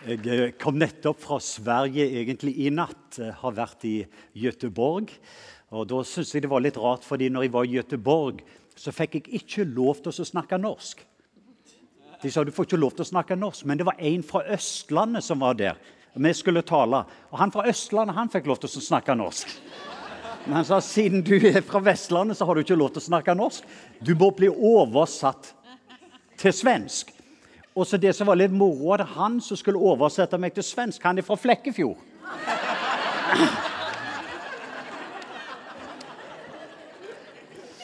Jeg eh, kom nettopp fra Sverige egentlig i natt. Jeg har vært i Göteborg. Og Da syntes jeg det var litt rart, fordi når jeg var i Göteborg, så fikk jeg ikke lov til å snakke norsk. De sa du får ikke lov til å snakke norsk, men det var en fra Østlandet som var der. Vi skulle tale. Og Han fra Østlandet han fikk lov til å snakke norsk. Men han sa siden du er fra Vestlandet, så har du ikke lov til å snakke norsk. Du må bli oversatt til svensk. Og så det som var litt moro, at han som skulle oversette meg til svensk, han er fra Flekkefjord.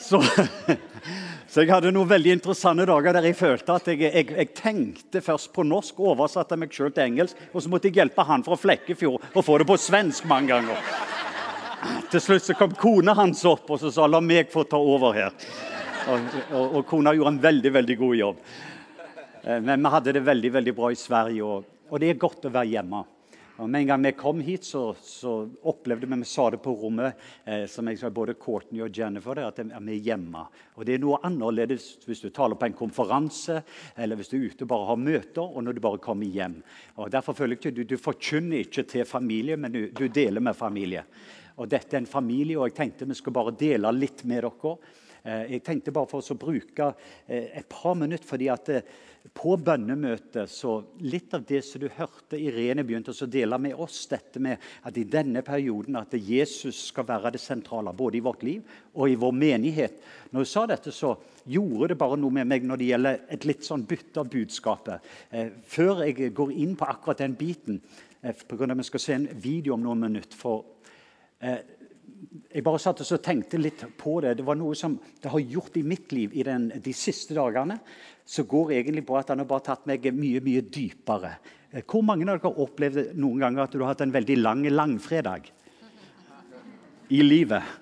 Så, så, jeg hadde noen veldig interessante dager der jeg følte at jeg, jeg, jeg tenkte først på norsk, oversatte meg sjøl til engelsk, og så måtte jeg hjelpe han fra Flekkefjord å få det på svensk mange ganger. Til slutt så kom kona hans opp og så sa 'la meg få ta over her'. Og, og, og kona gjorde en veldig, veldig god jobb. Eh, men vi hadde det veldig veldig bra i Sverige, og, og det er godt å være hjemme. Og Med en gang vi kom hit, så, så opplevde vi vi sa det på rommet, eh, som jeg sa, både Courtney og Jennifer, at vi er hjemme. Og Det er noe annerledes hvis du taler på en konferanse, eller hvis du er ute og bare har møter, og når du bare kommer hjem. Og Derfor føler jeg ikke, Du, du forkynner ikke til familie, men du, du, deler med familie. Og Dette er en familie, og jeg tenkte vi skulle bare dele litt med dere. Eh, jeg tenkte bare for å bruke eh, et par minutter, fordi at eh, på bønnemøtet så Litt av det som du hørte Irene begynte å dele med oss, dette med at i denne perioden at Jesus skal være det sentrale både i vårt liv og i vår menighet. Når hun sa dette, så gjorde det bare noe med meg når det gjelder et litt sånn bytte av budskapet. før jeg går inn på akkurat den biten, på grunn av vi skal se en video om noen minutter for jeg bare satt og tenkte litt på det. Det var noe som det har gjort i mitt liv i den, de siste dagene. Så går egentlig på at han har bare tatt meg mye mye dypere. Eh, hvor mange av dere har opplevd noen ganger at du har hatt en veldig lang langfredag i livet?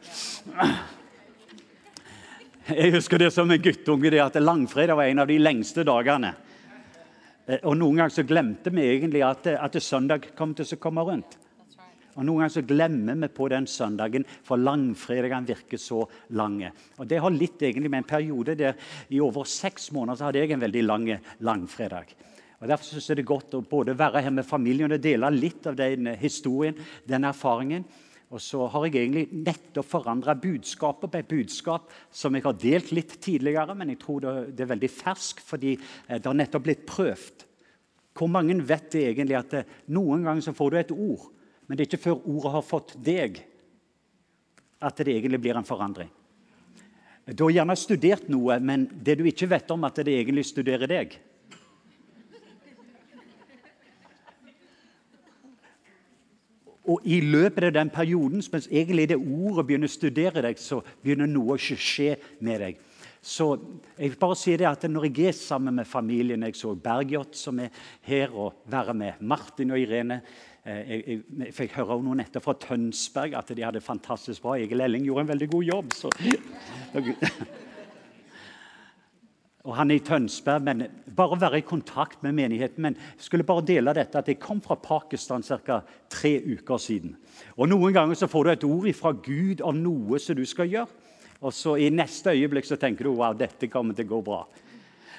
Jeg husker det som en guttunge, det at langfredag var en av de lengste dagene. Eh, og Noen ganger så glemte vi egentlig at, at søndag kom til å komme rundt. Og Noen ganger så glemmer vi på den søndagen, for langfredagen virker så lange. Og Det har litt egentlig med en periode der i over seks måneder så hadde jeg en veldig lang langfredag. Og Derfor synes jeg det er godt å både være her med familien og dele litt av den historien, den erfaringen. Og så har jeg egentlig nettopp forandra budskapet på et budskap som jeg har delt litt tidligere, men jeg tror det er veldig fersk fordi det har nettopp blitt prøvd. Hvor mange vet egentlig at noen ganger så får du et ord, men det er ikke før ordet har fått deg, at det egentlig blir en forandring. Du har gjerne studert noe, men det du ikke vet om, at det egentlig studerer deg. Og I løpet av den perioden, mens egentlig det ordet begynner å studere deg, så begynner noe å skje med deg. Så jeg vil bare si det at Når jeg er sammen med familien Jeg så Bergljot, som er her, og være med Martin og Irene jeg, jeg, jeg, fikk høre noe nettopp fra Tønsberg at de hadde fantastisk bra. Egil Elling gjorde en veldig god jobb. Så. Og Han er i Tønsberg, men bare være i kontakt med menigheten. Men jeg skulle bare dele dette at jeg kom fra Pakistan ca. tre uker siden. Og Noen ganger så får du et ord fra Gud om noe som du skal gjøre. Og så i neste øyeblikk så tenker du wow, dette kommer til å gå bra.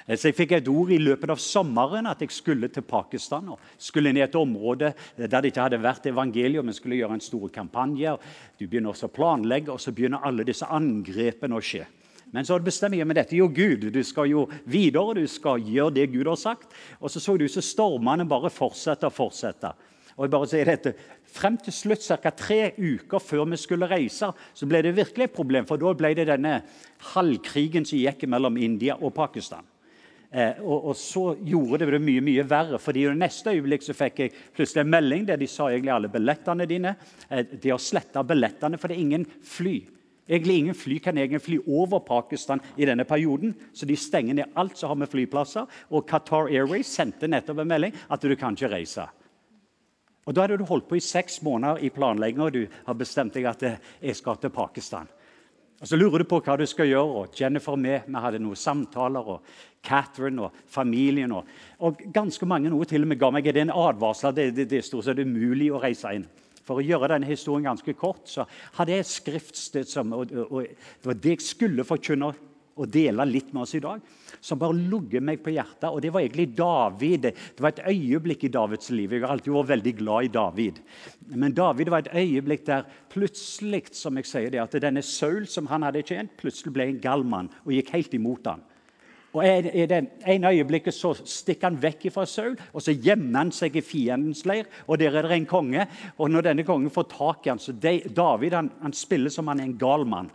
Eh, så Jeg fikk et ord i løpet av sommeren at jeg skulle til Pakistan. og Skulle inn i et område der det ikke hadde vært evangelium, men skulle gjøre en stor kampanje. Du begynner også å planlegge, og så begynner alle disse angrepene å skje. Men så bestemmer jeg meg dette. Jo, Gud, du skal jo videre, du skal gjøre det Gud har sagt. Og så så ut som stormene bare fortsetter og fortsetter. Og jeg bare sier dette, Frem til slutt, ca. tre uker før vi skulle reise, så ble det virkelig et problem. For da ble det denne halvkrigen som gikk mellom India og Pakistan. Eh, og, og, så gjorde det det mye mye verre. fordi I det neste øyeblikk så fikk jeg plutselig en melding der de sa egentlig alle billettene dine. Eh, de har sletta billettene, for det er ingen fly. Egentlig Ingen fly kan egentlig fly over Pakistan i denne perioden. Så de stenger ned alt som har med flyplasser. Og Qatar Airways sendte nettopp en melding at du kan ikke reise. Og Da hadde du holdt på i seks måneder i planlegging, og du har bestemt deg at eh, jeg skal til Pakistan. Og Så lurer du på hva du skal gjøre. og Jennifer med, vi hadde noen samtaler. og Catherine og familien. Og, og ganske mange noe til og med ga meg en advarsel. Det, det, det er stort sett umulig å reise inn. For å gjøre denne historien ganske kort, så hadde jeg et skriftsted som og, og, Det var det jeg skulle forkynne å dele litt med oss i dag, som bare lugget meg på hjertet. og Det var egentlig David. Det var et øyeblikk i Davids liv. Jeg har alltid vært veldig glad i David. Men David var et øyeblikk der plutselig som jeg sier det, at denne Saul som han hadde tjent, plutselig ble en gal mann og gikk helt imot ham. Og I det ene øyeblikket så stikker han vekk fra Saul, og så gjemmer han seg i fiendens leir. og Der er det en konge. og Når denne kongen får tak i han, så David han, han spiller som han er en gal mann.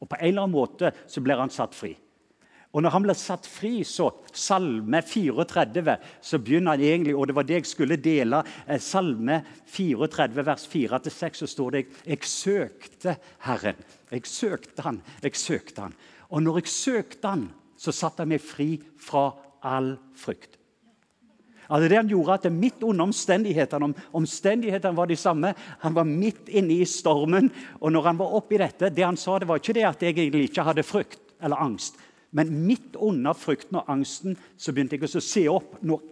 Og På en eller annen måte så blir han satt fri. Og Når han blir satt fri, så Salme 34, så begynner han egentlig Og det var det jeg skulle dele. Eh, salme 34, vers 4-6, så står det Jeg søkte Herren. Jeg søkte han, jeg søkte han. Og når jeg søkte han, så satte han meg fri fra all frykt. Altså det han gjorde at Midt under omstendighetene omstendighetene var de samme. Han var midt inne i stormen. og når han var oppi dette, det han sa, det var ikke det at jeg egentlig ikke hadde frykt eller angst. Men midt under frykten og angsten så begynte jeg å se opp når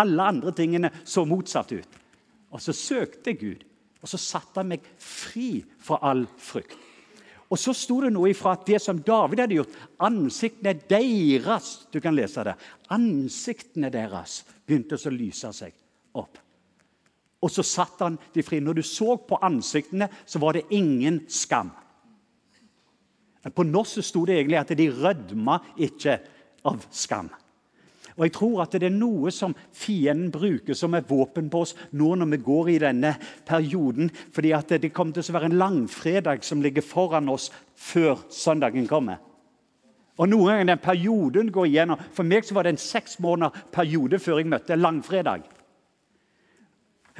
alle andre tingene så motsatt ut. Og så søkte Gud, og så satte han meg fri fra all frykt. Og så sto det noe ifra at det som David hadde gjort Ansiktene deres du kan lese det, ansiktene deres begynte å lyse seg opp. Og så satt han de fri. Når du så på ansiktene, så var det ingen skam. På norsk sto det egentlig at de rødma ikke av skam. Og jeg tror at det er noe som fienden bruker som et våpen på oss nå når vi går i denne perioden. fordi at det kommer til å være en langfredag som ligger foran oss før søndagen kommer. Og noen ganger den perioden går igjennom. For meg så var det en seks måneder periode før jeg møtte langfredag.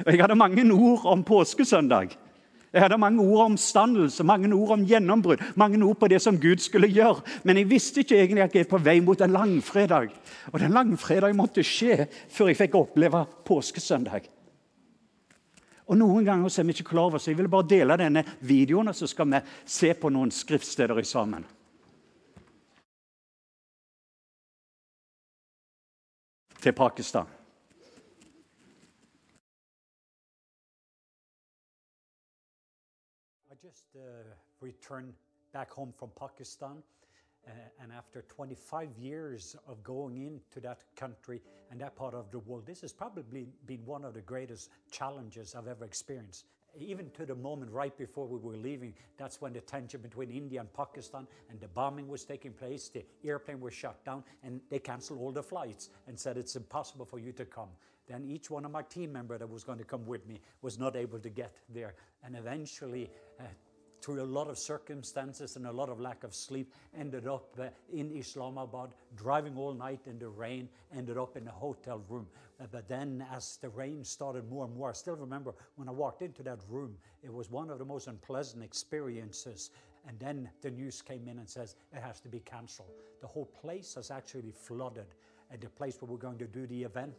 Og Jeg hadde mange ord om påskesøndag. Jeg hadde mange ord om standelse, mange ord om gjennombrudd, mange ord på det som Gud skulle gjøre. Men jeg visste ikke egentlig at jeg er på vei mot en langfredag. Og den langfredagen måtte skje før jeg fikk oppleve påskesøndag. Og Noen ganger er vi ikke klar over så Jeg vil bare dele denne videoen, og så skal vi se på noen skriftsteder sammen. Til Pakistan. Just uh, returned back home from Pakistan. Uh, and after 25 years of going into that country and that part of the world, this has probably been one of the greatest challenges I've ever experienced. Even to the moment right before we were leaving, that's when the tension between India and Pakistan and the bombing was taking place. The airplane was shut down and they canceled all the flights and said it's impossible for you to come. Then each one of my team member that was going to come with me was not able to get there. And eventually, uh, through a lot of circumstances and a lot of lack of sleep, ended up uh, in Islamabad, driving all night in the rain, ended up in a hotel room. Uh, but then, as the rain started more and more, I still remember when I walked into that room, it was one of the most unpleasant experiences. And then the news came in and says it has to be cancelled. The whole place has actually flooded. At the place where we're going to do the event,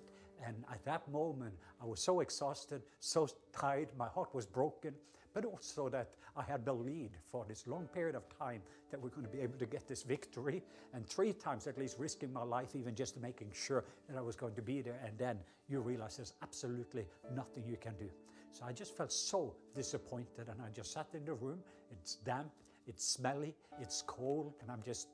and at that moment, I was so exhausted, so tired, my heart was broken, but also that I had believed for this long period of time that we're going to be able to get this victory. And three times at least risking my life, even just making sure that I was going to be there. And then you realize there's absolutely nothing you can do. So I just felt so disappointed. And I just sat in the room. It's damp, it's smelly, it's cold. And I'm just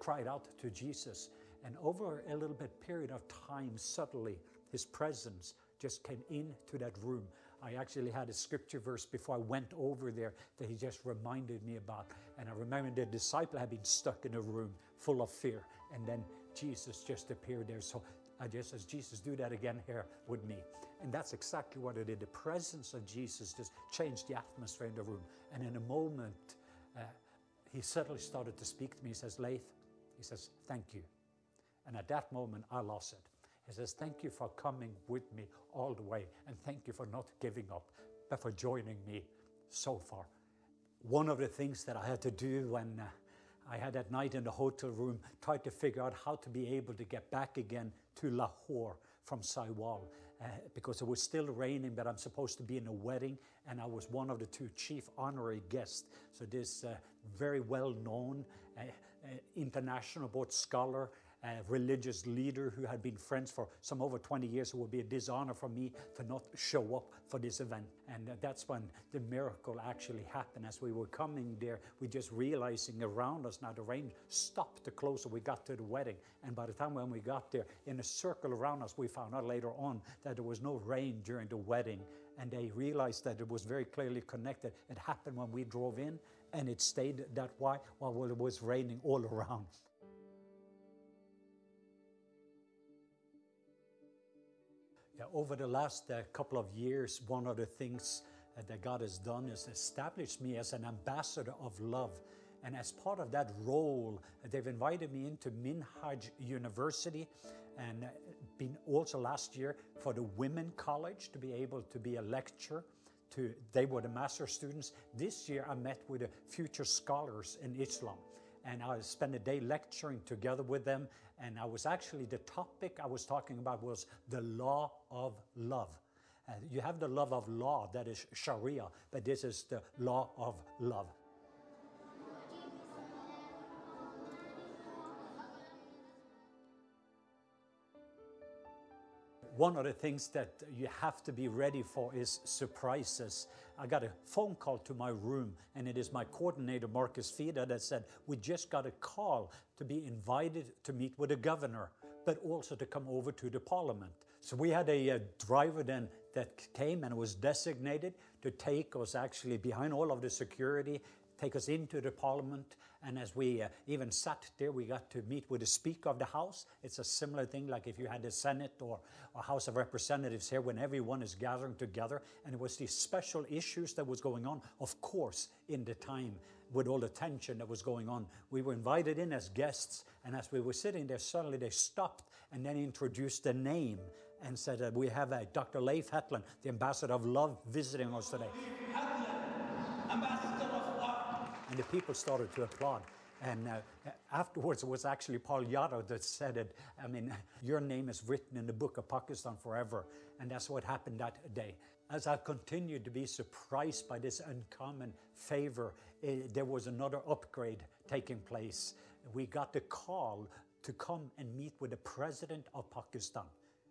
cried out to Jesus. And over a little bit period of time, suddenly, his presence just came into that room. I actually had a scripture verse before I went over there that he just reminded me about. And I remember the disciple had been stuck in a room full of fear. And then Jesus just appeared there. So I just says, Jesus, do that again here with me. And that's exactly what it did. The presence of Jesus just changed the atmosphere in the room. And in a moment, uh, he suddenly started to speak to me. He says, Laith, he says, thank you. And at that moment, I lost it. He says, Thank you for coming with me all the way, and thank you for not giving up, but for joining me so far. One of the things that I had to do when uh, I had that night in the hotel room, tried to figure out how to be able to get back again to Lahore from Saiwal. Uh, because it was still raining, but I'm supposed to be in a wedding, and I was one of the two chief honorary guests. So, this uh, very well known uh, uh international boat scholar a religious leader who had been friends for some over 20 years. It would be a dishonor for me to not show up for this event. And that's when the miracle actually happened. As we were coming there, we just realizing around us now the rain stopped the closer we got to the wedding. And by the time when we got there, in a circle around us, we found out later on that there was no rain during the wedding. And they realized that it was very clearly connected. It happened when we drove in, and it stayed that way while it was raining all around. Over the last uh, couple of years, one of the things uh, that God has done is established me as an ambassador of love. And as part of that role, they've invited me into Minhaj University and uh, been also last year for the Women College to be able to be a lecturer. To, they were the master students. This year I met with the future scholars in Islam and I spent a day lecturing together with them. And I was actually, the topic I was talking about was the law of love. Uh, you have the love of law, that is Sharia, but this is the law of love. One of the things that you have to be ready for is surprises. I got a phone call to my room, and it is my coordinator, Marcus Fida, that said, We just got a call to be invited to meet with the governor, but also to come over to the parliament. So we had a, a driver then that came and was designated to take us actually behind all of the security take us into the parliament. And as we uh, even sat there, we got to meet with the Speaker of the House. It's a similar thing like if you had the Senate or, or House of Representatives here when everyone is gathering together. And it was these special issues that was going on, of course, in the time with all the tension that was going on. We were invited in as guests. And as we were sitting there, suddenly they stopped and then introduced the name and said that we have uh, Dr. Leif Hetland, the ambassador of love, visiting us today. Ambassador. And the people started to applaud. And uh, afterwards, it was actually Paul Yadav that said it. I mean, your name is written in the book of Pakistan forever. And that's what happened that day. As I continued to be surprised by this uncommon favor, eh, there was another upgrade taking place. We got the call to come and meet with the president of Pakistan.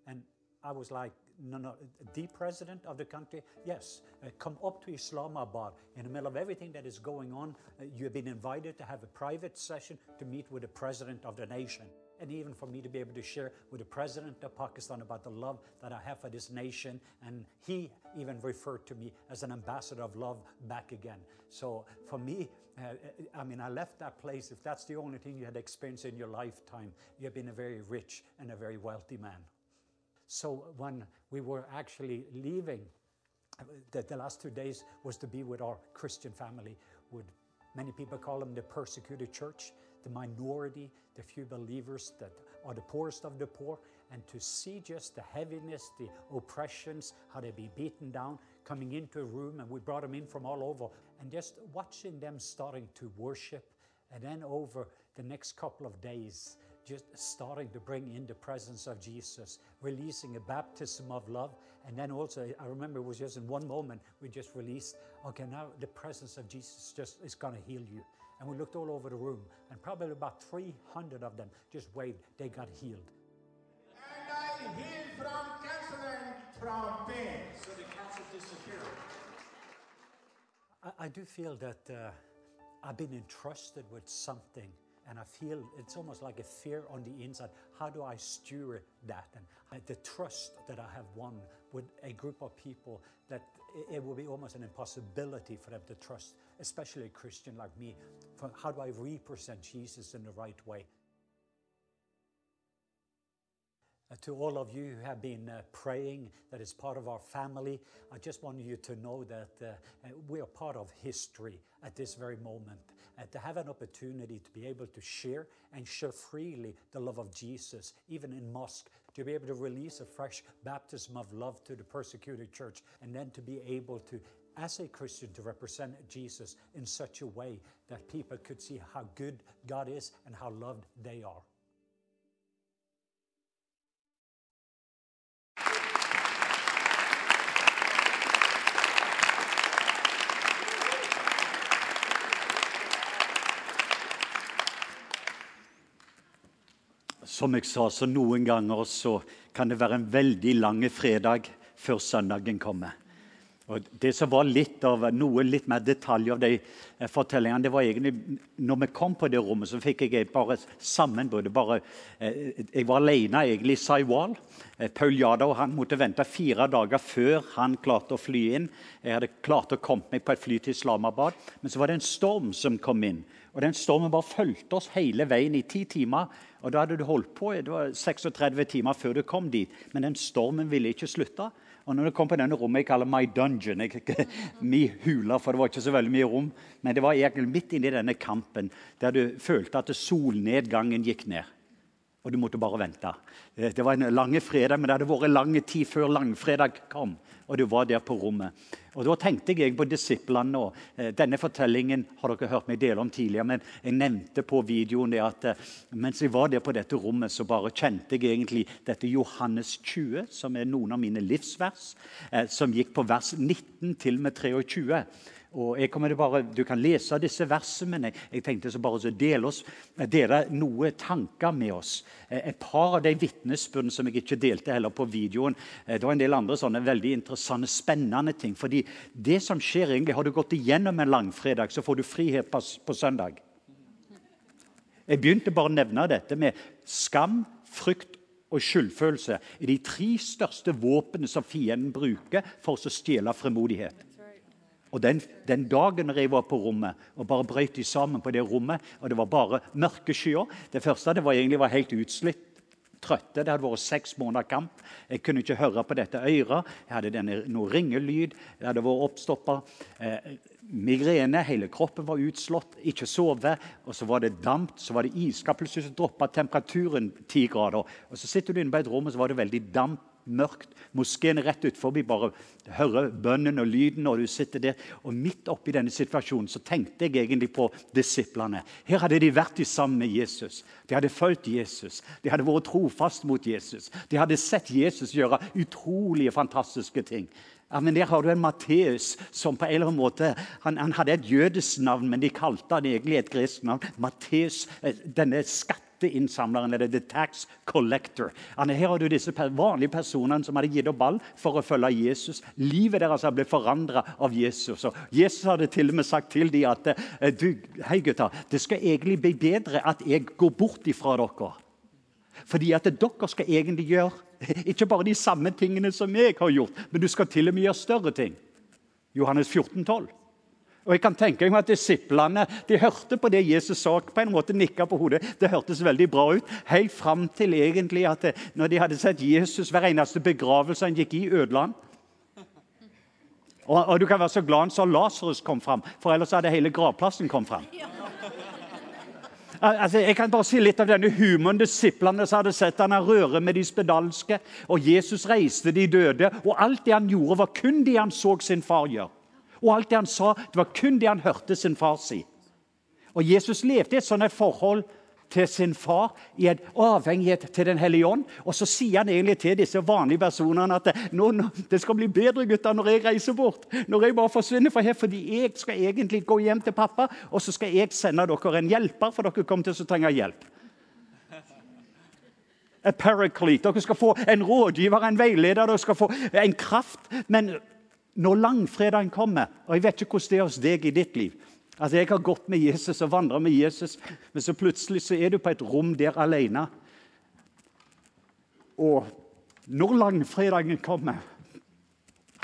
And I was like, no, no, the president of the country? Yes. Uh, come up to Islamabad in the middle of everything that is going on. Uh, you have been invited to have a private session to meet with the president of the nation. And even for me to be able to share with the president of Pakistan about the love that I have for this nation. And he even referred to me as an ambassador of love back again. So for me, uh, I mean, I left that place. If that's the only thing you had experienced in your lifetime, you have been a very rich and a very wealthy man. So when we were actually leaving, the, the, last two days was to be with our Christian family. Would many people call them the persecuted church, the minority, the few believers that are the poorest of the poor, and to see just the heaviness, the oppressions, how they be beaten down, coming into a room, and we brought them in from all over, and just watching them starting to worship, and then over the next couple of days just starting to bring in the presence of Jesus, releasing a baptism of love. And then also, I remember it was just in one moment, we just released, okay, now the presence of Jesus just is going to heal you. And we looked all over the room, and probably about 300 of them just waved, they got healed. And I heal from cancer and from pain. So the cancer disappeared. I, I do feel that uh, I've been entrusted with something and I feel it's almost like a fear on the inside. How do I steward that? And the trust that I have won with a group of people that it, will be almost an impossibility for them to trust, especially a Christian like me. How do I represent Jesus in the right way? Uh, to all of you who have been uh, praying, that is part of our family, I just want you to know that uh, uh we are part of history at this very moment. Uh, to have an opportunity to be able to share and share freely the love of Jesus, even in mosque, to be able to release a fresh baptism of love to the persecuted church, and then to be able to as a Christian to represent Jesus in such a way that people could see how good God is and how loved they are. Som jeg sa, så noen ganger så kan det være en veldig lang fredag før søndagen kommer. Og det som var litt av, Noe litt mer detalj av de eh, fortellingene det var egentlig, når vi kom på det rommet, så fikk jeg bare sammenbrudd. Eh, jeg var alene egentlig i Saiwal. Eh, Paul Jada og han måtte vente fire dager før han klarte å fly inn. Jeg hadde klart å komme meg på et fly til Islamabad, men så var det en storm som kom inn. Og Den stormen bare fulgte oss hele veien i ti timer. Og Da hadde du holdt på det var 36 timer før du kom dit. Men den stormen ville ikke slutte. Og når du kom på denne rommet jeg kaller my dungeon jeg, Mi hula, for det var ikke så veldig mye rom. Men det var egentlig midt inni denne kampen der du følte at solnedgangen gikk ned. Og du måtte bare vente. Det var en lange fredag, men det hadde vært lang tid før langfredag kom og du var der på rommet. Og Da tenkte jeg på disiplene. og eh, Denne fortellingen har dere hørt meg dele om tidligere. Men jeg nevnte på videoen det at eh, mens jeg var der på dette rommet, så bare kjente jeg egentlig dette Johannes 20, som er noen av mine livsvers, eh, som gikk på vers 19 til og med 23. Og jeg kommer bare, Du kan lese disse versene, men jeg, jeg tenkte så bare å dele, dele noen tanker med oss. Eh, et par av de vitnesbyrdene som jeg ikke delte heller på videoen. Eh, det var en del andre sånne veldig interessante, spennende ting. fordi det som skjer egentlig, Har du gått igjennom en langfredag, så får du frihet på, på søndag. Jeg begynte bare å nevne dette med skam, frykt og skyldfølelse er de tre største våpnene som fienden bruker for å stjele fremodighet. Og den, den, dagen jeg var på rommet og bare brøt sammen på det rommet, og det var bare mørke skyer Det første det var egentlig var helt utslitt. Trøtte. Det hadde vært seks måneder kamp. Jeg kunne ikke høre på dette øret. Jeg hadde denne, noe ringelyd. Jeg hadde vært oppstoppa. Eh, migrene. Hele kroppen var utslått. Ikke sove. Og så var det damp, så var det iskaldt. Plutselig droppa temperaturen ti grader. Og så sitter du inne på et rom, og så var det veldig damp mørkt. Moskeen rett utfor. Bare hører bønnen og lyden, og du sitter der. Og midt oppi denne situasjonen så tenkte jeg egentlig på disiplene. Her hadde de vært sammen med Jesus. De hadde fulgt Jesus. De hadde vært trofast mot Jesus. De hadde sett Jesus gjøre utrolige, fantastiske ting. Ja, men Der har du en Matteus som på en eller annen måte, han, han hadde et jødisk navn, men de kalte han egentlig et gresk navn. Matteus, eh, denne skatt skatteinnsamleren eller the tax collector. Her har du disse vanlige personene som hadde gitt opp ball for å følge Jesus. Livet deres ble forandra av Jesus. Og Jesus hadde til og med sagt til dem at eh, du, hei gutter, det skal egentlig bli bedre at jeg går bort ifra dere. Fordi at dere skal egentlig gjøre ikke bare de samme tingene som jeg har gjort, men du skal til og med gjøre større ting. Johannes 14, 12. Og jeg kan tenke meg at Disiplene de hørte på det Jesus sa, på en måte nikka på hodet. Det hørtes veldig bra ut, helt fram til egentlig at det, når de hadde sett Jesus hver eneste begravelse han gikk i, ødela han. Og, og, du kan være så glad han sa Lasarus kom fram, for ellers hadde hele gravplassen kommet fram. Altså, jeg kan bare si litt av denne humoren. Disiplene som hadde sett han røre med de spedalske. Og Jesus reiste de døde. Og alt det han gjorde, var kun det han så sin far gjøre. Og alt det han sa, det var kun det han hørte sin far si. Og Jesus levde i et sånt forhold til sin far, i en avhengighet til Den hellige ånd. Og så sier han egentlig til disse vanlige personene at nå, nå, det skal bli bedre gutter, når jeg reiser bort. Når jeg bare forsvinner fra her, fordi jeg skal egentlig gå hjem til pappa, og så skal jeg sende dere en hjelper, for dere kommer til å trenge hjelp. A paraclete. Dere skal få en rådgiver, en veileder, dere skal få en kraft. Men når langfredagen kommer og Jeg vet ikke hvordan det er hos deg i ditt liv. Altså, Jeg har gått med Jesus og vandra med Jesus, men så plutselig så er du på et rom der alene. Og når langfredagen kommer,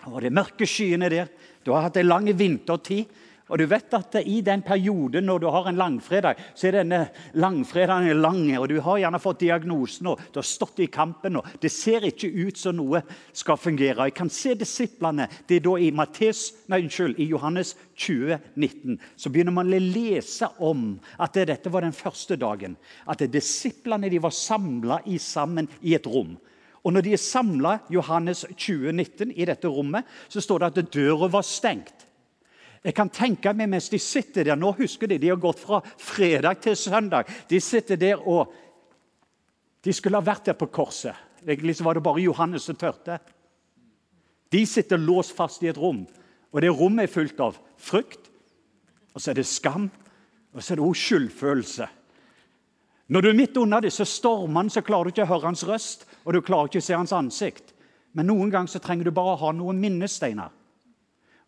og det er mørke skyene der Du har hatt en lang vintertid. Og du vet at I den perioden når du har en langfredag, så er denne langfredagen lang. og Du har gjerne fått diagnosen og du har stått i kampen. og Det ser ikke ut som noe skal fungere. Jeg kan se disiplene. Det er da i, Mattes, nei, unnskyld, i Johannes 20, 19, så begynner man å lese om at dette var den første dagen. At disiplene de var samla sammen i et rom. Og Når de er samla Johannes 20, 19, i dette rommet, så står det at døra var stengt. Jeg kan tenke meg mens de sitter der Nå husker de de har gått fra fredag til søndag. De sitter der og De skulle ha vært der på korset. Egentlig var det bare Johannes som tørte. De sitter låst fast i et rom, og det rommet er fullt av frykt. Og så er det skam, og så er det også skyldfølelse. Når du er midt under disse stormene, så klarer du ikke å høre hans røst, og du klarer ikke å se hans ansikt. Men noen ganger trenger du bare å ha noen minnesteiner.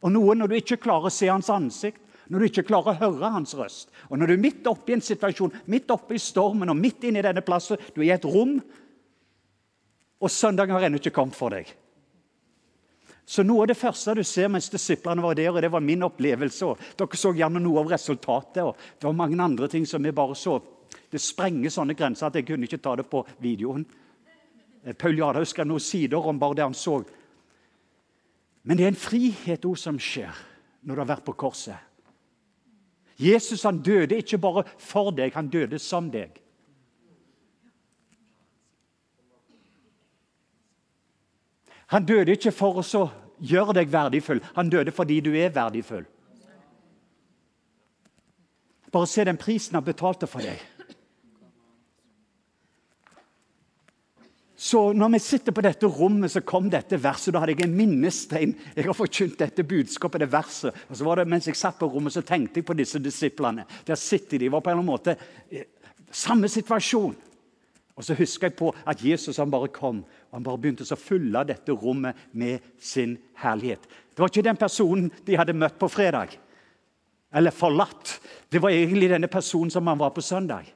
Og noen når du ikke klarer å se hans ansikt, når du ikke klarer å høre hans røst, og når du er midt oppe i en situasjon, midt oppe i stormen og midt inne i denne plassen, du er i et rom, og søndagen har ennå ikke kommet for deg. Så Noe av det første du ser mens disiplene var der, og det var min opplevelse og Dere så gjerne noe av resultatet. og Det var mange andre ting som vi bare så. Det sprenger sånne grenser at jeg kunne ikke ta det på videoen. Eh, Paul Jadhaug skrev noen sider om bare det han så. Men det er en frihet òg som skjer når du har vært på korset. Jesus han døde ikke bare for deg, han døde som deg. Han døde ikke for å gjøre deg verdifull, han døde fordi du er verdifull. Bare se den prisen han betalte for deg. Så når vi sitter på dette rommet, så kom dette verset. Da hadde jeg en minnestein. Jeg har forkynt dette budskapet, det verset. Og så var det, Mens jeg satt på rommet, så tenkte jeg på disse disiplene. Der sitter de. var på en eller annen måte samme situasjon. Og så husker jeg på at Jesus han bare kom og han bare begynte å fylle dette rommet med sin herlighet. Det var ikke den personen de hadde møtt på fredag, eller forlatt. Det var egentlig denne personen som han var på søndag.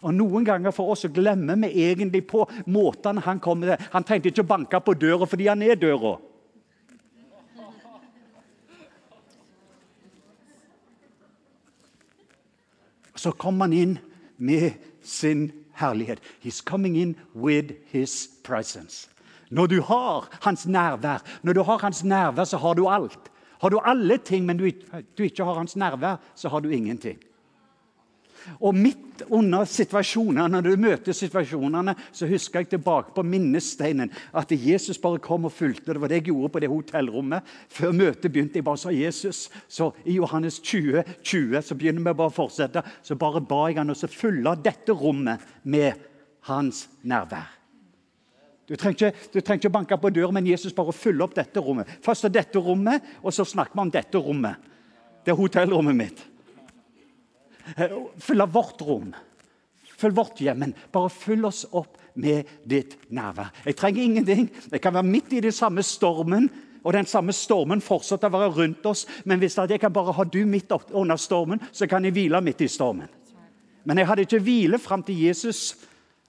Og Noen ganger for oss så glemmer vi egentlig på måten han kom til. Han trengte ikke å banke på døra fordi han er døra. Så kom han inn med sin herlighet. He's coming in with his presence. Når du har hans nærvær, når du har hans nærvær, så har du alt. Har du alle ting, men du, du ikke har hans nærvær, så har du ingenting. Og midt under situasjonene, når du møter situasjonene, så husker jeg tilbake på minnesteinen at Jesus bare kom og fulgte. Det var det jeg gjorde på det hotellrommet. Før møtet begynte jeg bare sa Jesus. Så i Johannes 20, 20 så begynner vi bare å fortsette. Så bare ba jeg han å fylle dette rommet med hans nærvær. Du trenger, ikke, du trenger ikke banke på døren, men Jesus bare fyller opp dette rommet. Først dette rommet, og så snakker vi om dette rommet. Det er hotellrommet mitt. Eh, fylle vårt rom. Følg vårt hjem. Men bare fyll oss opp med ditt nærvær. Jeg trenger ingenting. Jeg kan være midt i den samme stormen, og den samme stormen fortsetter å være rundt oss. Men hvis jeg kan bare ha du midt under stormen, så kan jeg hvile midt i stormen. Men jeg hadde ikke hvile fram til Jesus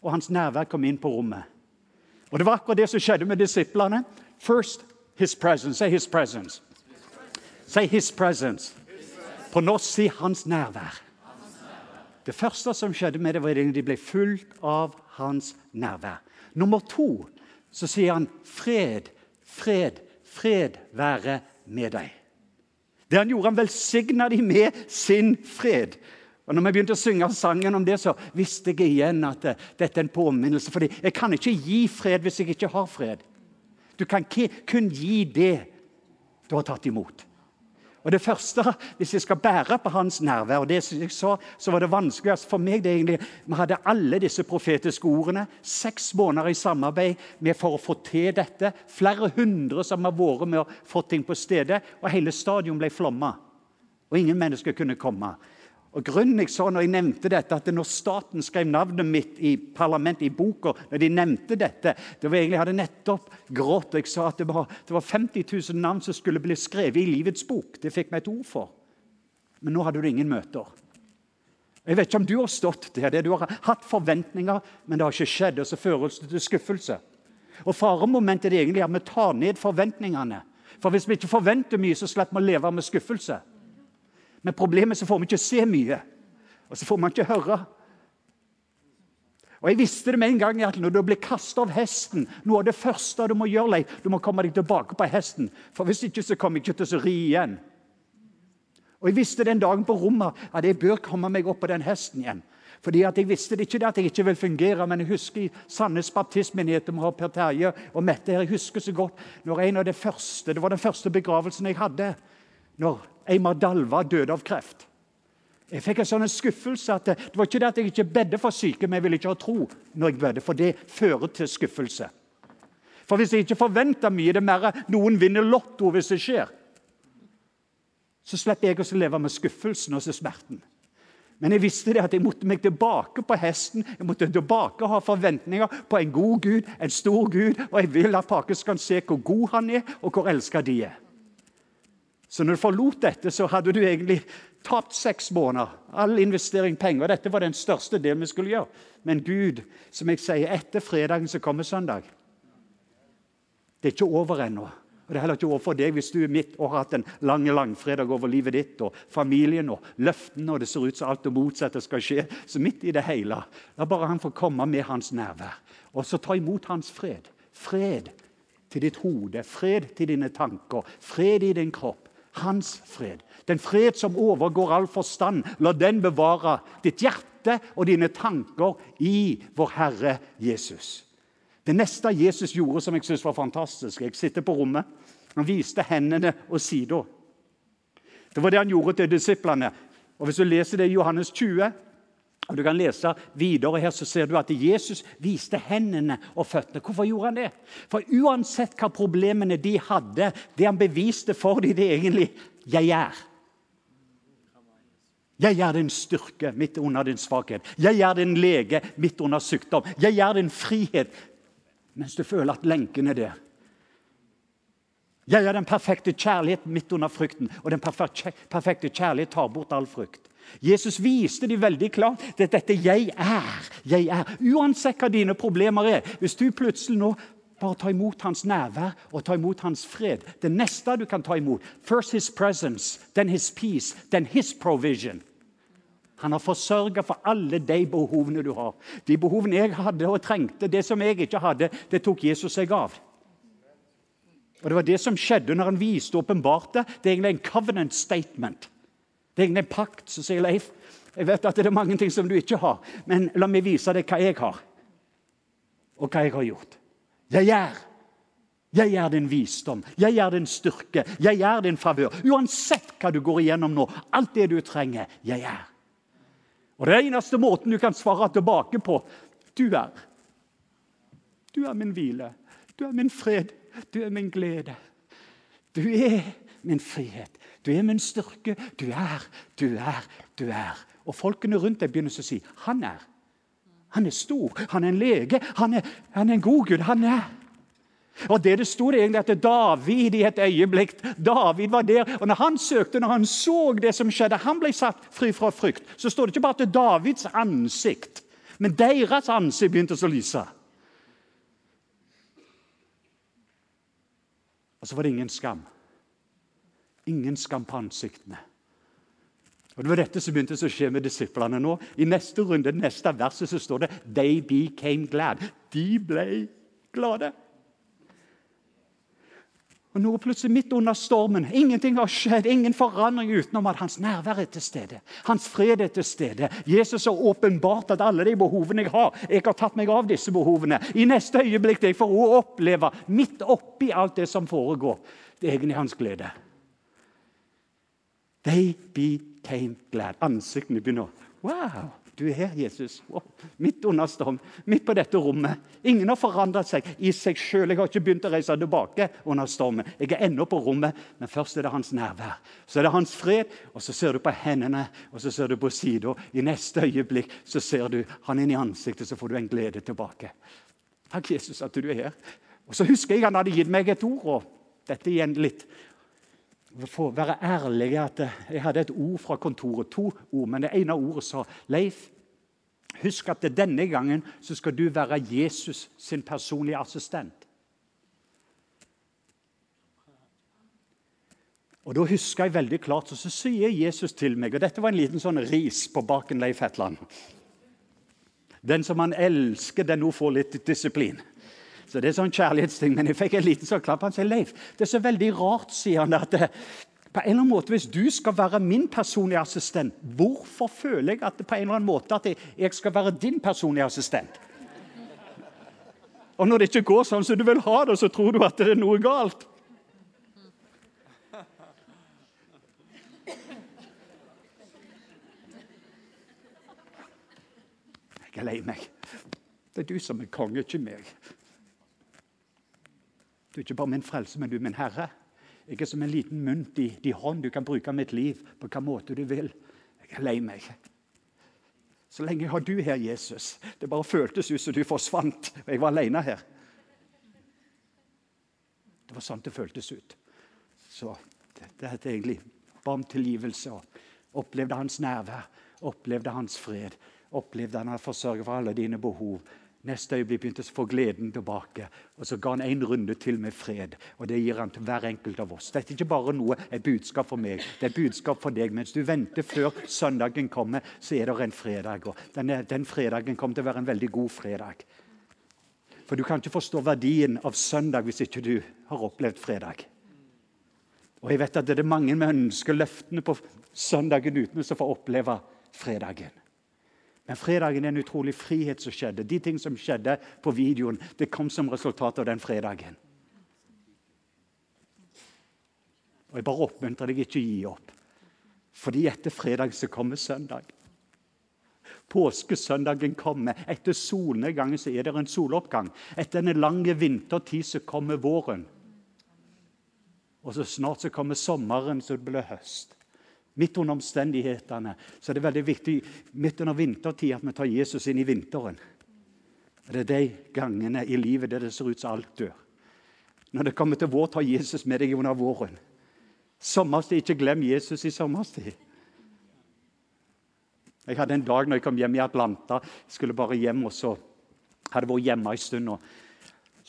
og hans nærvær kom inn på rommet. Og Det var akkurat det som skjedde med disiplene. First his presence. Say his presence. Say his presence. På norsk si hans nærvær. Det første som skjedde med det, var at de ble fulgt av hans nærvær. Nummer to så sier han 'fred, fred, fred være med deg'. Det han gjorde, han velsigna de med sin fred. Og når vi begynte å synge sangen om det, så visste jeg igjen at det, dette er en påminnelse. For jeg kan ikke gi fred hvis jeg ikke har fred. Du kan kun gi det du har tatt imot. Og det første, Hvis jeg skal bære på hans nærvær og det jeg sa, så var det vanskeligst for meg det egentlig, Vi hadde alle disse profetiske ordene. Seks måneder i samarbeid med for å få til dette. Flere hundre som har vært med å få ting på stedet. Og hele stadion ble flomma. Og ingen mennesker kunne komme. Og grunnen jeg sa når jeg nevnte dette, at når staten skrev navnet mitt i parlamentet, i boka når de nevnte dette det var egentlig, Jeg hadde nettopp grått. og Jeg sa at det var, det var 50 000 navn som skulle bli skrevet i livets bok. Det fikk meg et ord for. Men nå hadde du ingen møter. Jeg vet ikke om du har stått der. Du har hatt forventninger, men det har ikke skjedd. Og så fører det til skuffelse. Og Faremomentet er egentlig at vi tar ned forventningene. For Hvis vi ikke forventer mye, så slipper vi å leve med skuffelse. Men problemet så får vi ikke se mye, og så får man ikke høre. Og Jeg visste det med en gang at når du blir kastet av hesten Noe av det første du må gjøre, Leif, du må komme deg tilbake på hesten. For Hvis ikke så kommer jeg ikke til å ri igjen. Og Jeg visste den dagen på rommet at jeg bør komme meg opp på den hesten igjen. Fordi at Jeg visste det ikke det at jeg ikke vil fungere, men jeg husker i Sandnes baptistmenighet med Per Terje og Mette her, jeg husker så godt når en av det første, det var den første begravelsen jeg hadde. når Eimar Dalva døde av kreft. Jeg fikk en sånn skuffelse at det, var ikke det at jeg ikke bedde for syke, men jeg ville ikke ha tro når jeg bedde, for det fører til skuffelse. For Hvis jeg ikke forventer mye, det er mer noen vinner Lotto hvis det skjer. Så slipper jeg å leve med skuffelsen og smerten. Men jeg visste det at jeg måtte meg tilbake på hesten. Jeg måtte tilbake ha forventninger på en god Gud, en stor Gud. Og jeg vil at Pakistan skal se hvor god han er, og hvor elska de er. Så når du forlot dette, så hadde du egentlig tapt seks måneder. All investering penger. Dette var den største delen vi skulle gjøre. Men Gud, som jeg sier, etter fredagen så kommer søndag. Det er ikke over ennå. Og Det er heller ikke overfor deg hvis du er midt og har hatt en lang langfredag over livet ditt og familien og løftene, og det ser ut som alt det motsatte skal skje. Så midt i det hele, la bare han få komme med hans nærvær. Og så ta imot hans fred. Fred til ditt hode, fred til dine tanker, fred i din kropp. Hans fred. Den fred som overgår all forstand. La den bevare ditt hjerte og dine tanker i vår Herre Jesus. Det neste Jesus gjorde som jeg synes var fantastisk Jeg sitter på rommet. Han viste hendene og sida. Det var det han gjorde til disiplene. Og Hvis du leser det i Johannes 20, og du kan lese videre her, så ser du at Jesus viste hendene og føttene. Hvorfor gjorde han det? For uansett hva problemene de hadde, det han beviste for dem, det er egentlig 'jeg er'. Jeg er din styrke midt under din svakhet. Jeg er din lege midt under sykdom. Jeg er din frihet mens du føler at lenken er der. Jeg er den perfekte kjærlighet midt under frykten, og den perfekte kjærlighet tar bort all frykt. Jesus viste de veldig klart det er dette 'jeg er'. jeg er. Uansett hva dine problemer er. Hvis du plutselig nå bare tar imot hans nærvær og tar imot hans fred Det neste du kan ta imot First his presence, then his peace, then his provision. Han har forsørga for alle de behovene du har. De behovene jeg hadde og trengte, det som jeg ikke hadde, det tok Jesus seg av. Og Det var det som skjedde når han viste og åpenbarte. Det er egentlig en covenant statement. Det er egentlig en pakt. Så sier Leif jeg vet at det er mange ting som du ikke har, men la meg vise deg hva jeg har, og hva jeg har gjort. Jeg er. Jeg er din visdom, jeg er din styrke, jeg er din favør. Uansett hva du går igjennom nå, alt det du trenger, jeg er. Og Det eneste måten du kan svare tilbake på du er. Du er min hvile. Du er min fred. Du er min glede. Du er min frihet. Du er min styrke. Du er, du er, du er. Og folkene rundt deg begynner å si han er. Han er stor, han er en lege, han er, han er en god Gud. Han er. Og det det stod egentlig at David i et øyeblikk David var der, og når han søkte, når han så det som skjedde, han ble satt fri fra frykt, så står det ikke bare at Davids ansikt, men deres ansikt begynte å lyse. Og så var det ingen skam. Ingen skam på ansiktene. Og Det var dette som begynte å skje med disiplene nå. I neste runde, neste verset, så står det 'They became glad'. De ble glade. Og nå plutselig midt under stormen. Ingenting har skjedd, ingen forandring utenom at hans nærvær er til stede. Hans fred er til stede. Jesus har åpenbart at alle de behovene jeg har, jeg har tatt meg av disse behovene. I neste øyeblikk det jeg får oppleve, midt oppi alt det som foregår, det er egentlig hans glede. They became glad. Ansiktene begynner Wow! Du er her, Jesus. Wow. Midt under storm, midt på dette rommet. Ingen har forandret seg i seg sjøl. Jeg har ikke begynt å reise tilbake under stormen. Jeg er ennå på rommet, men først er det hans nærvær. Så er det hans fred, og så ser du på hendene og så ser du på sida. I neste øyeblikk så ser du han inn i ansiktet, så får du en glede tilbake. Takk, Jesus, at du er her. Og Så husker jeg han hadde gitt meg et ord. og dette igjen litt for å være ærlig at Jeg hadde et ord fra kontoret, to ord, men det ene ordet sa Leif, husk at denne gangen så skal du være Jesus sin personlige assistent. Og Da husker jeg veldig klart, så sier Jesus til meg og Dette var en liten sånn ris på baken Leif Hetland. Den som han elsker, den nå får litt disiplin. Så det er sånn kjærlighetsting. Men jeg fikk en liten sånn klapp. Han sier Leif, det er så veldig rart, sier han, at det, på en eller annen måte, Hvis du skal være min personlige assistent, hvorfor føler jeg at på en eller annen måte at jeg skal være din personlige assistent? Og når det ikke går sånn som du vil ha det, så tror du at det er noe galt. Jeg er lei meg. Det er du som er konge, ikke meg. Du er ikke bare min frelse, men du er min herre. Jeg er som en liten mynt i din hånd. Du kan bruke mitt liv på hvilken måte du vil. Jeg er lei meg. Så lenge har du her, Jesus. Det bare føltes ut som du forsvant, og jeg var alene her. Det var sånn det føltes ut. Så det, heter egentlig ba om tilgivelse opplevde hans nærvær, opplevde hans fred. Opplevde han å forsørge for alle dine behov. Neste øyeblikk begynte å få gleden tilbake. Og så ga han en runde til med fred. Og det gir han til hver enkelt av oss. Dette er ikke bare noe, et budskap for meg, det er et budskap for deg. Mens du venter før søndagen kommer, så er det en fredag. Og denne, den fredagen kommer til å være en veldig god fredag. For du kan ikke forstå verdien av søndag hvis ikke du har opplevd fredag. Og jeg vet at det er mange som ønsker løftene på søndagen uten å få oppleve fredagen. Men fredagen er en utrolig frihet som skjedde. De ting som skjedde på videoen, det kom som resultat av den fredagen. Og Jeg bare oppmuntrer deg ikke å gi opp. Fordi etter fredag så kommer søndag. Påskesøndagen kommer. Etter solnedgangen så er det en soloppgang. Etter en lang vintertid så kommer våren. Og så snart så kommer sommeren, så det blir høst. Midt under omstendighetene så er det veldig viktig midt under vintertid at vi tar Jesus inn i vinteren. Det er de gangene i livet der det ser ut som alt dør. Når det kommer til vår, tar Jesus med deg under våren. Sommerstid, ikke glem Jesus i sommerstid. Jeg hadde en dag når jeg kom hjem i Atlanta. Jeg skulle bare hjem, og så hadde jeg vært hjemme en stund. og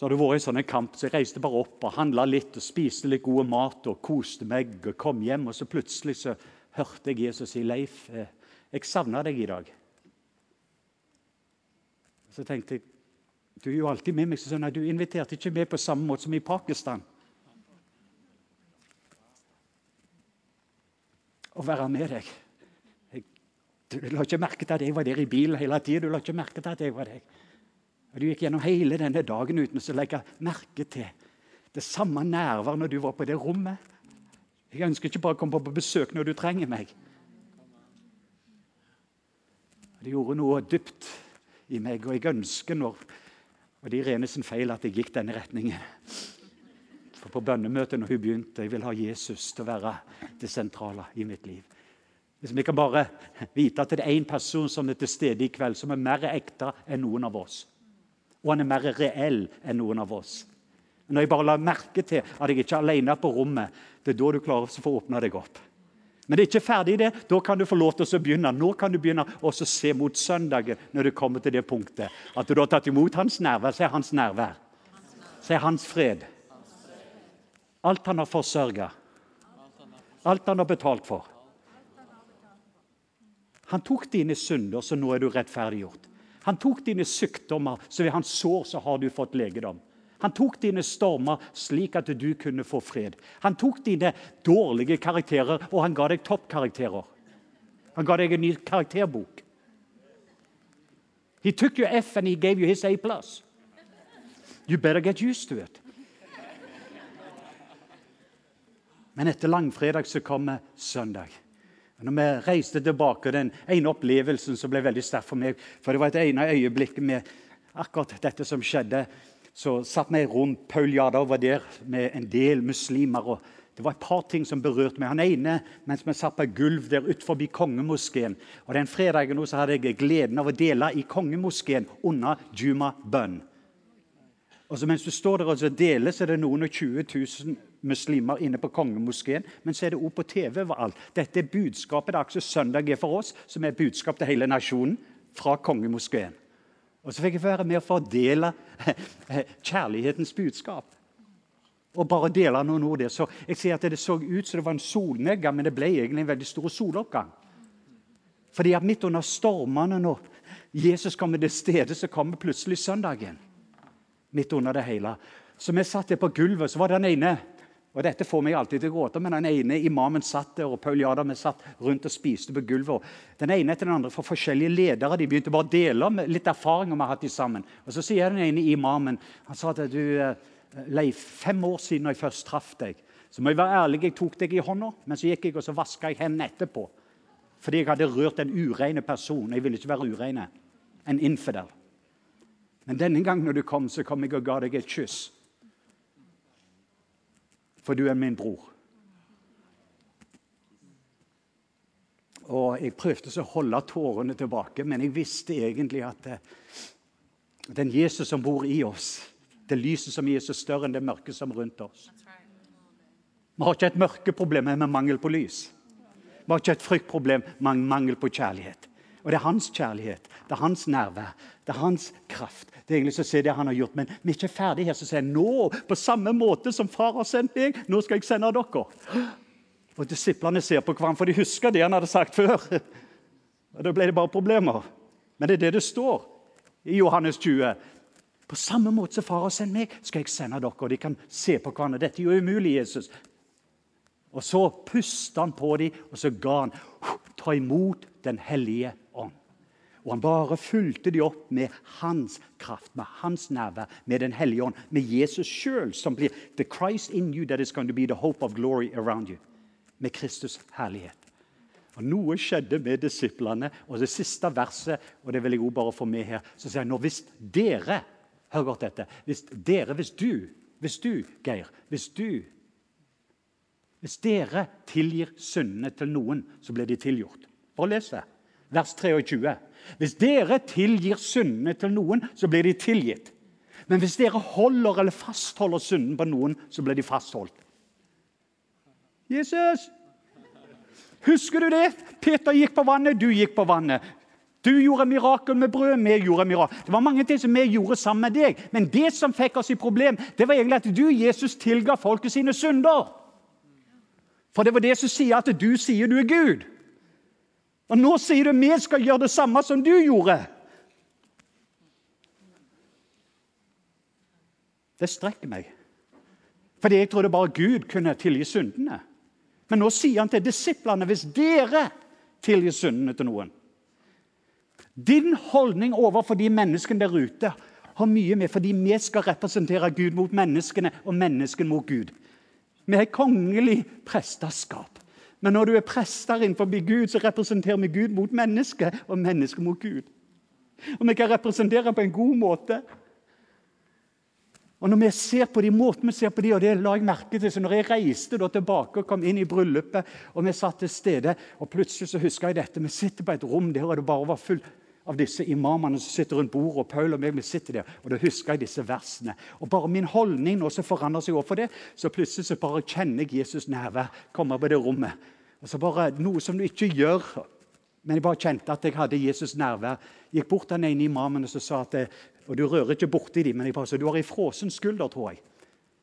så hadde det vært en sånn kamp, så Jeg reiste bare opp og handla litt og spiste litt god mat og koste meg. og Kom hjem, og så plutselig så hørte jeg Jesus si, 'Leif, eh, jeg savna deg i dag'. Så tenkte jeg du er jo alltid med meg. Så sa nei, Du inviterte ikke med på samme måte som i Pakistan. Å være med deg. Jeg, du la ikke merke til at jeg var der i bilen hele tida. Du la ikke merke at jeg var deg. Og Du gikk gjennom hele denne dagen uten å legge merke til det samme nærvær når du var på det rommet. Jeg ønsker ikke bare å komme på besøk når du trenger meg. Det gjorde noe dypt i meg, og jeg ønsker når Og det er Irene sin feil at jeg gikk denne retningen. For på bønnemøtet når hun begynte, jeg vil ha Jesus til å være det sentrale i mitt liv. Hvis vi kan bare vite at det er én person som er til stede i kveld, som er mer ekte enn noen av oss og han er mer reell enn noen av oss. Når jeg bare la merke til at jeg ikke er alene på rommet, det er da du klarer å få åpna deg opp. Men det er ikke ferdig det. Da kan du få lov til å begynne. Nå kan du begynne å se mot søndagen når du kommer til det punktet. At du har tatt imot hans nærvær. Se hans nærvær. Se hans fred. Alt han har forsørga. Alt han har betalt for. Han tok dine synder, så nå er du rettferdiggjort. Han tok dine sykdommer, så ved hans sår så har du fått legedom. Han tok dine stormer slik at du kunne få fred. Han tok dine dårlige karakterer, og han ga deg toppkarakterer. Han ga deg en ny karakterbok. He took your F and he gave you his A+. You better get used to it. Men etter langfredag så kommer søndag. Når vi reiste tilbake, den ene opplevelsen som ble veldig sterk for meg For det var et ene øyeblikk med akkurat dette som skjedde. Så satt vi rundt. Paul Jardar var der med en del muslimer. og Det var et par ting som berørte meg. Han ene mens vi satt på gulv der utenfor kongemoskeen. Og Den fredagen så hadde jeg gleden av å dele i kongemoskeen under Juma-bønn. Og så Mens du står der og deler, så er det noen og 20 000 muslimer inne på kongemoskeen. Men så er det òg på TV overalt. Dette er budskapet det er akkurat søndag er for oss, som er budskap til hele nasjonen fra kongemoskeen. Og så fikk jeg være med å fordele kjærlighetens budskap. Og bare dele noen ord der. Så jeg sier at Det så ut som det var en solnedgang, men det ble egentlig en veldig stor soloppgang. Fordi at midt under stormene, nå Jesus kommer til stede, så kommer plutselig søndagen midt under det hele. Så vi satt der på gulvet, så var den ene og Dette får meg alltid til å gråte, men den ene imamen satt der, og Paul Jadam satt rundt og spiste på gulvet. Den ene etter den andre fra forskjellige ledere de begynte bare å dele litt erfaringer vi har hatt sammen. Og Så sier den ene imamen han sa at du, eh, Leif, fem år siden jeg først traff deg, så må jeg være ærlig, jeg tok deg i hånda, men så gikk jeg og så vaska jeg hendene etterpå. Fordi jeg hadde rørt en ureine person. Jeg ville ikke være ureine. En infidel. Men denne gangen når du kom, så kom jeg og ga deg et kyss. For du er min bror. Og jeg prøvde å holde tårene tilbake, men jeg visste egentlig at det, den Jesus som bor i oss, det lyset som gir oss er større enn det mørket som er rundt oss. Vi har ikke et mørkeproblem med mangel på lys. Vi har ikke et fryktproblem med mangel på kjærlighet. Og Det er hans kjærlighet, det er hans nærvær, det er hans kraft. Det er egentlig så se det han har gjort, Men vi er ikke ferdige her. Så sier jeg nå, på samme måte som far har sendt meg, nå skal jeg sende dere. Og Disiplene ser på hverandre, for de husker det han hadde sagt før. Og Da ble det bare problemer. Men det er det det står i Johannes 20. På samme måte som far har sendt meg, skal jeg sende dere. Og de kan se på hverandre. Dette er jo umulig, Jesus. Og så pustet han på dem, og så ga han ta imot Den hellige. Og han bare fulgte de opp med hans kraft, med hans nærvær, med Den hellige ånd, med Jesus sjøl, som blir the Christ in you that is going to be the hope of glory around you. Med Kristus herlighet. Og Noe skjedde med disiplene. Og det siste verset, og det vil jeg også bare få med her, så sier han nå hvis dere Hør godt dette. Hvis dere, hvis du, hvis du, Geir, hvis du Hvis dere tilgir syndene til noen, så blir de tilgjort. Bare les det. Vers 23. Hvis dere tilgir syndene til noen, så blir de tilgitt. Men hvis dere holder eller fastholder synden på noen, så blir de fastholdt. Jesus! Husker du det? Peter gikk på vannet, du gikk på vannet. Du gjorde mirakel med brød, vi gjorde mirakel. Det var mange ting som vi gjorde sammen med deg. Men det som fikk oss i problem, det var egentlig at du, Jesus, tilga folket sine synder. For det var det som sier at du sier du er Gud. Og nå sier du vi skal gjøre det samme som du gjorde. Det strekker meg. Fordi jeg trodde bare Gud kunne tilgi syndene. Men nå sier han til disiplene hvis dere tilgir syndene til noen Din holdning overfor de menneskene der ute har mye med fordi vi skal representere Gud mot menneskene og menneskene mot Gud. Vi er kongelig presteskap. Men når du er prester innenfor Gud, så representerer vi Gud mot mennesket og mennesket mot Gud. Og vi kan representere på en god måte. Og når vi ser på de måten vi ser på de, og det la jeg merke til, så når jeg reiste tilbake og kom inn i bryllupet, og vi satt til stede, og plutselig så husker jeg dette, vi sitter på et rom der og det bare var fullt av disse imamene som sitter rundt bordet, og Paul og meg vi sitter der, og da husker jeg disse versene. Og bare min holdning nå som forandrer seg overfor det, så plutselig så bare kjenner jeg Jesus nærvær komme på det rommet. Og så bare Noe som du ikke gjør, men jeg bare kjente at jeg hadde Jesus nærvær. Gikk bort til den ene imamen og så sa at og du rører ikke borti dem, men jeg bare sa du har ei frossen skulder, tror jeg.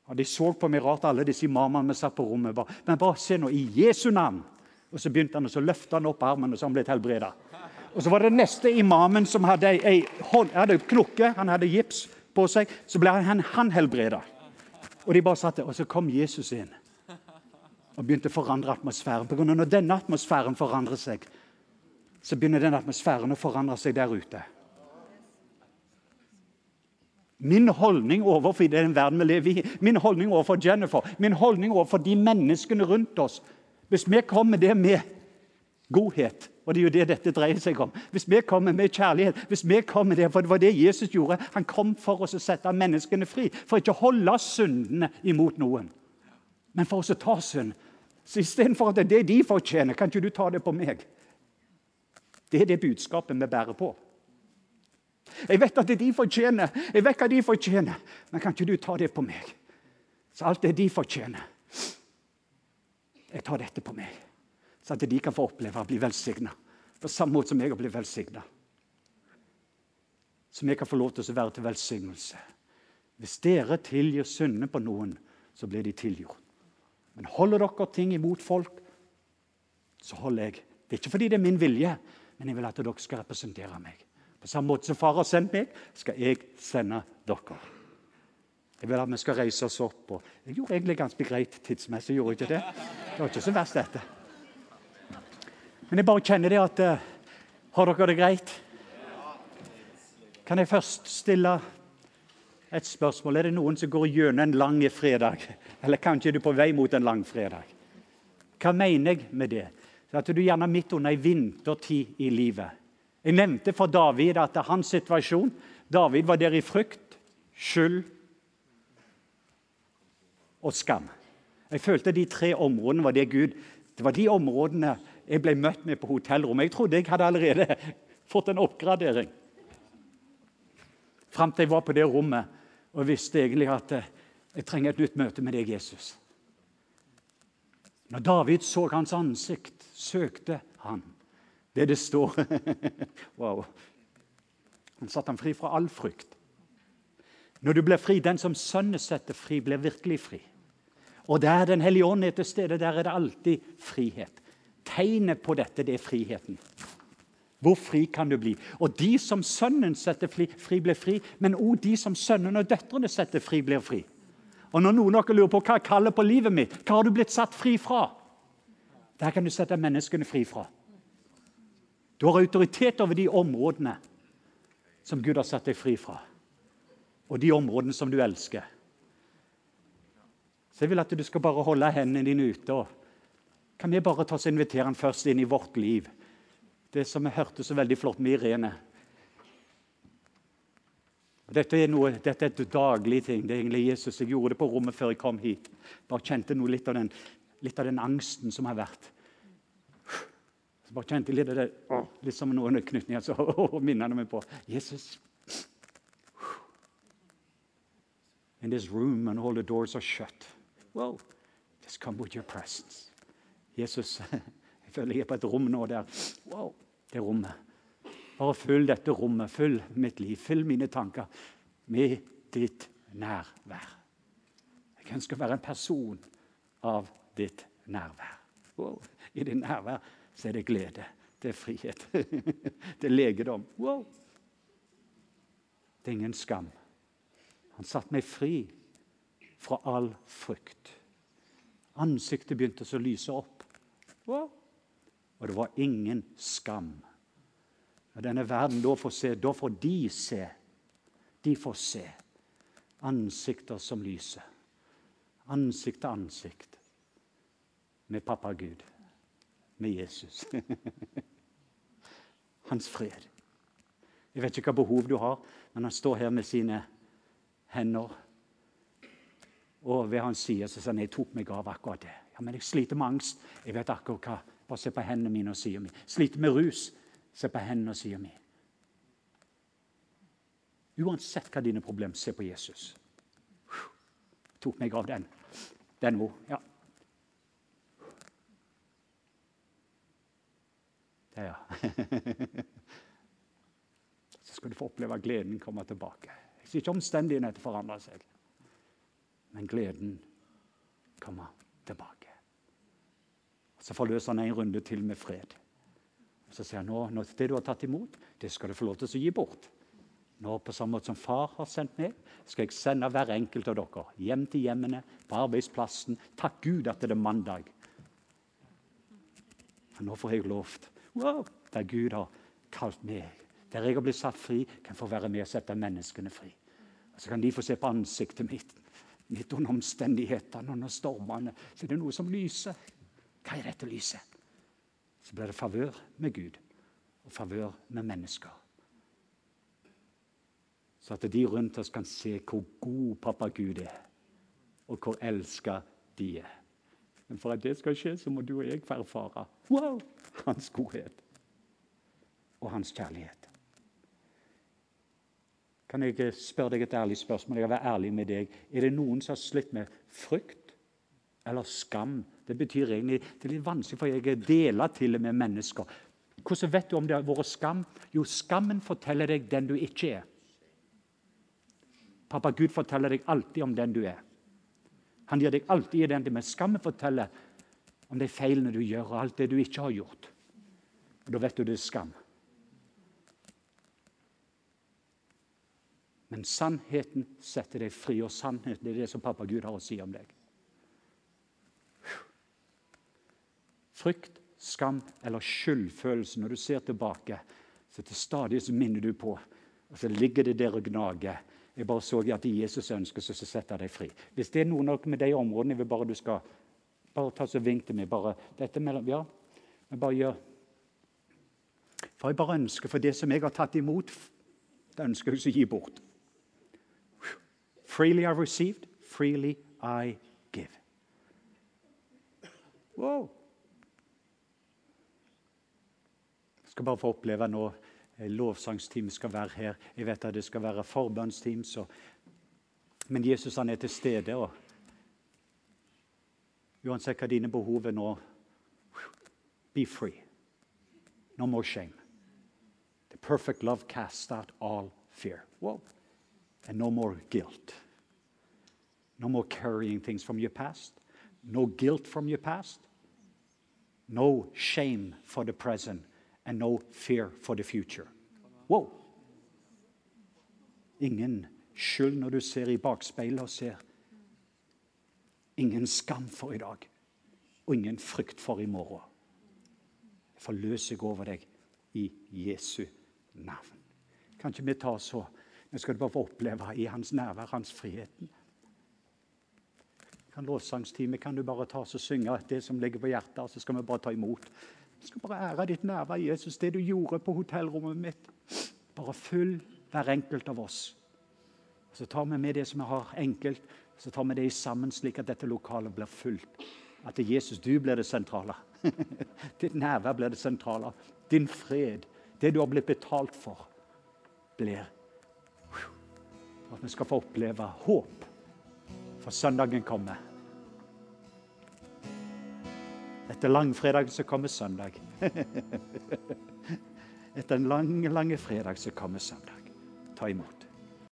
Og De så på meg rart, alle disse imamene vi satt på rommet. Bare, men bare se nå, i Jesu navn! Og Så begynte han, og så løfta han opp armen, og så han ble helbreda. Og så var det neste imamen som hadde ei, hånd, hadde knokke, han hadde gips på seg. Så ble han, han helbreda. Og de bare satt der, og så kom Jesus inn og begynte å forandre atmosfæren. På grunn av når denne atmosfæren forandrer seg, så begynner den atmosfæren å forandre seg der ute. Min holdning overfor den verden vi lever i, min holdning overfor Jennifer, min holdning overfor de menneskene rundt oss Hvis vi kommer det med godhet, og det er jo det dette dreier seg om Hvis vi kommer med kjærlighet, hvis vi kommer det, for det var det Jesus gjorde Han kom for oss å sette menneskene fri, for ikke å holde syndene imot noen, men for oss å ta synd. Så Istedenfor at det er det de fortjener, kan ikke du ta det på meg? Det er det budskapet vi bærer på. Jeg vet at det de fortjener, jeg vet hva de fortjener, men kan ikke du ta det på meg? Så alt det de fortjener Jeg tar dette på meg, så at de kan få oppleve å bli velsigna. På samme måte som jeg har blitt velsigna. Så vi kan få lov til å være til velsignelse. Hvis dere tilgir syndene på noen, så blir de tilgjort. Men holder dere ting imot folk, så holder jeg. Det er ikke fordi det er min vilje, men jeg vil at dere skal representere meg. På samme måte som far har sendt meg, skal jeg sende dere. Jeg vil at vi skal reise oss opp. og Jeg gjorde egentlig ganske greit tidsmessig. gjorde jeg ikke Det Det var ikke så verst, dette. Men jeg bare kjenner det at uh, Har dere det greit? Kan jeg først stille et spørsmål? Er det noen som går gjennom en lang fredag? Eller kanskje er du på vei mot en lang fredag? Hva mener jeg med det? At du gjerne midt under ei vintertid i livet jeg nevnte for David at det er hans situasjon David var der i frykt, skyld og skam. Jeg følte de tre områdene var det Gud Det var de områdene jeg ble møtt med på hotellrommet. Jeg trodde jeg hadde allerede fått en oppgradering. Fram til jeg var på det rommet og visste egentlig at eh, jeg trenger et nytt møte med deg, Jesus. Når David så hans ansikt, søkte han. Det det står Wow. Han satte ham fri fra all frykt. Når du blir fri, Den som Sønnen setter fri, blir virkelig fri. Og der Den hellige ånd er til stede, der er det alltid frihet. Tegnet på dette, det er friheten. Hvor fri kan du bli? Og de som Sønnen setter fri, fri blir fri. Men òg de som sønnen og døtrene setter fri, blir fri. Og når noen av dere lurer på hva jeg kaller på livet mitt, hva har du blitt satt fri fra? Der kan du sette menneskene fri fra. Du har autoritet over de områdene som Gud har satt deg fri fra, og de områdene som du elsker. Så jeg vil at du skal bare holde hendene dine ute. og Kan vi bare ta oss invitere han først inn i vårt liv? Det som jeg hørte så veldig flott med Irene. Dette er, noe, dette er et daglig ting. Det er egentlig Jesus. Jeg gjorde det på rommet før jeg kom hit. Bare kjente noe, litt, av den, litt av den angsten som har vært. Så bare kjente litt av det, litt som noen knytninger så minner meg på Jesus. In this room and all the doors are shut. Well, just come with your presence. Jesus, jeg føler jeg er på et rom nå der Wow, det rommet. Bare fyll dette rommet, fyll mitt liv, fyll mine tanker med ditt nærvær. Jeg ønsker å være en person av ditt nærvær. Wow. I ditt nærvær så er det glede. Det er frihet. det er legedom. Wow. Det er ingen skam. Han satte meg fri fra all frykt. Ansiktet begynte å lyse opp. Wow. Og det var ingen skam. Når denne verden da får se, da får de se. De får se ansikter som lyser. Ansikt til ansikt med pappa Gud med Jesus. Hans fred. Jeg vet ikke hva behov du har, men han står her med sine hender. Og ved hans side så sier han jeg tok meg av akkurat det. Ja, Men jeg sliter med angst. Jeg vet akkurat hva. Bare se på hendene mine og sida mi. Sliter med rus. Se på hendene og sida mi. Uansett hva dine problemer, se på Jesus. Jeg Tok meg av den. Den òg. Ja. Ja, Så skal du få oppleve gleden komme tilbake. Jeg sier ikke omstendighetene forandrer seg, men gleden kommer tilbake. Så forløser han en runde til med fred. Så sier han nå, det du har tatt imot, det skal du få lov til å gi bort. Nå, På samme måte som far har sendt meg, skal jeg sende hver enkelt av dere hjem til hjemmene, på arbeidsplassen. Takk Gud at det er mandag. For nå får jeg lovt Wow, der Gud har kalt meg. Der jeg har blitt satt fri, kan få være med og sette menneskene fri. Og Så kan de få se på ansiktet mitt midt under omstendighetene, under stormene. Så er det noe som lyser. Hva er dette lyset? Så blir det favør med Gud og favør med mennesker. Så at de rundt oss kan se hvor god pappa Gud er, og hvor elska de er. Men for at det skal skje, så må du og jeg få erfare wow, hans godhet og hans kjærlighet. Kan jeg spørre deg et ærlig spørsmål? Jeg vil være ærlig med deg. Er det noen som har slitt med frykt eller skam? Det betyr egentlig, det er litt vanskelig, for jeg deler til og med mennesker. Hvordan vet du om det har vært skam? Jo, skammen forteller deg den du ikke er. Pappa Gud forteller deg alltid om den du er. Han gir deg alltid identitet, men skammen forteller om de feilene du gjør, og alt det du ikke har gjort. Og Da vet du det er skam. Men sannheten setter deg fri, og sannheten er det som pappa Gud har å si om deg. Frykt, skam eller skyldfølelse når du ser tilbake, så til stadig så minner du på, og så ligger det der og gnager. Jeg bare så at Jesus ønsker seg, så setter deg fri. Hvis det er noe med de områdene jeg vil bare du skal bare ta så vink til meg. bare, dette mellom, ja, men bare gjør. For jeg bare ønsker, for det som jeg har tatt imot, det ønsker jeg å gi bort. Freely I received, freely I give. Wow. Skal bare få oppleve nå eh, lovsangsteam skal være her. Jeg vet at det skal være forbønnsteam. Så. Men Jesus han er til stede. og Uansett hva dine behov er nå Be free. No more shame. The perfect love casts out all fear. Whoa. And no more guilt. No more carrying things from your past. No guilt from your past. No shame for the present. And no fear for the future. Wow. Ingen skyld når du ser i bakspeilet og ser. Ingen skam for i dag. Og ingen frykt for i morgen. Jeg forløser jeg over deg i Jesu navn. Kan ikke vi ta så Nå skal du bare få oppleve i hans nærvær, hans friheten. Kan lovsangstime kan du bare ta og synge det som ligger på hjertet, og så skal vi bare ta imot. Jeg skal bare ære ditt nærvær, Jesus, det du gjorde på hotellrommet mitt. Bare følg hver enkelt av oss. Så tar vi med det som vi har enkelt, så tar vi det sammen, slik at dette lokalet blir fullt. At det er Jesus, du blir det sentrale. Ditt nærvær blir det sentrale. Din fred, det du har blitt betalt for, blir At vi skal få oppleve håp, for søndagen kommer. Etter langfredagen så kommer søndag. Etter en lang, lang fredag så kommer søndag. Ta imot.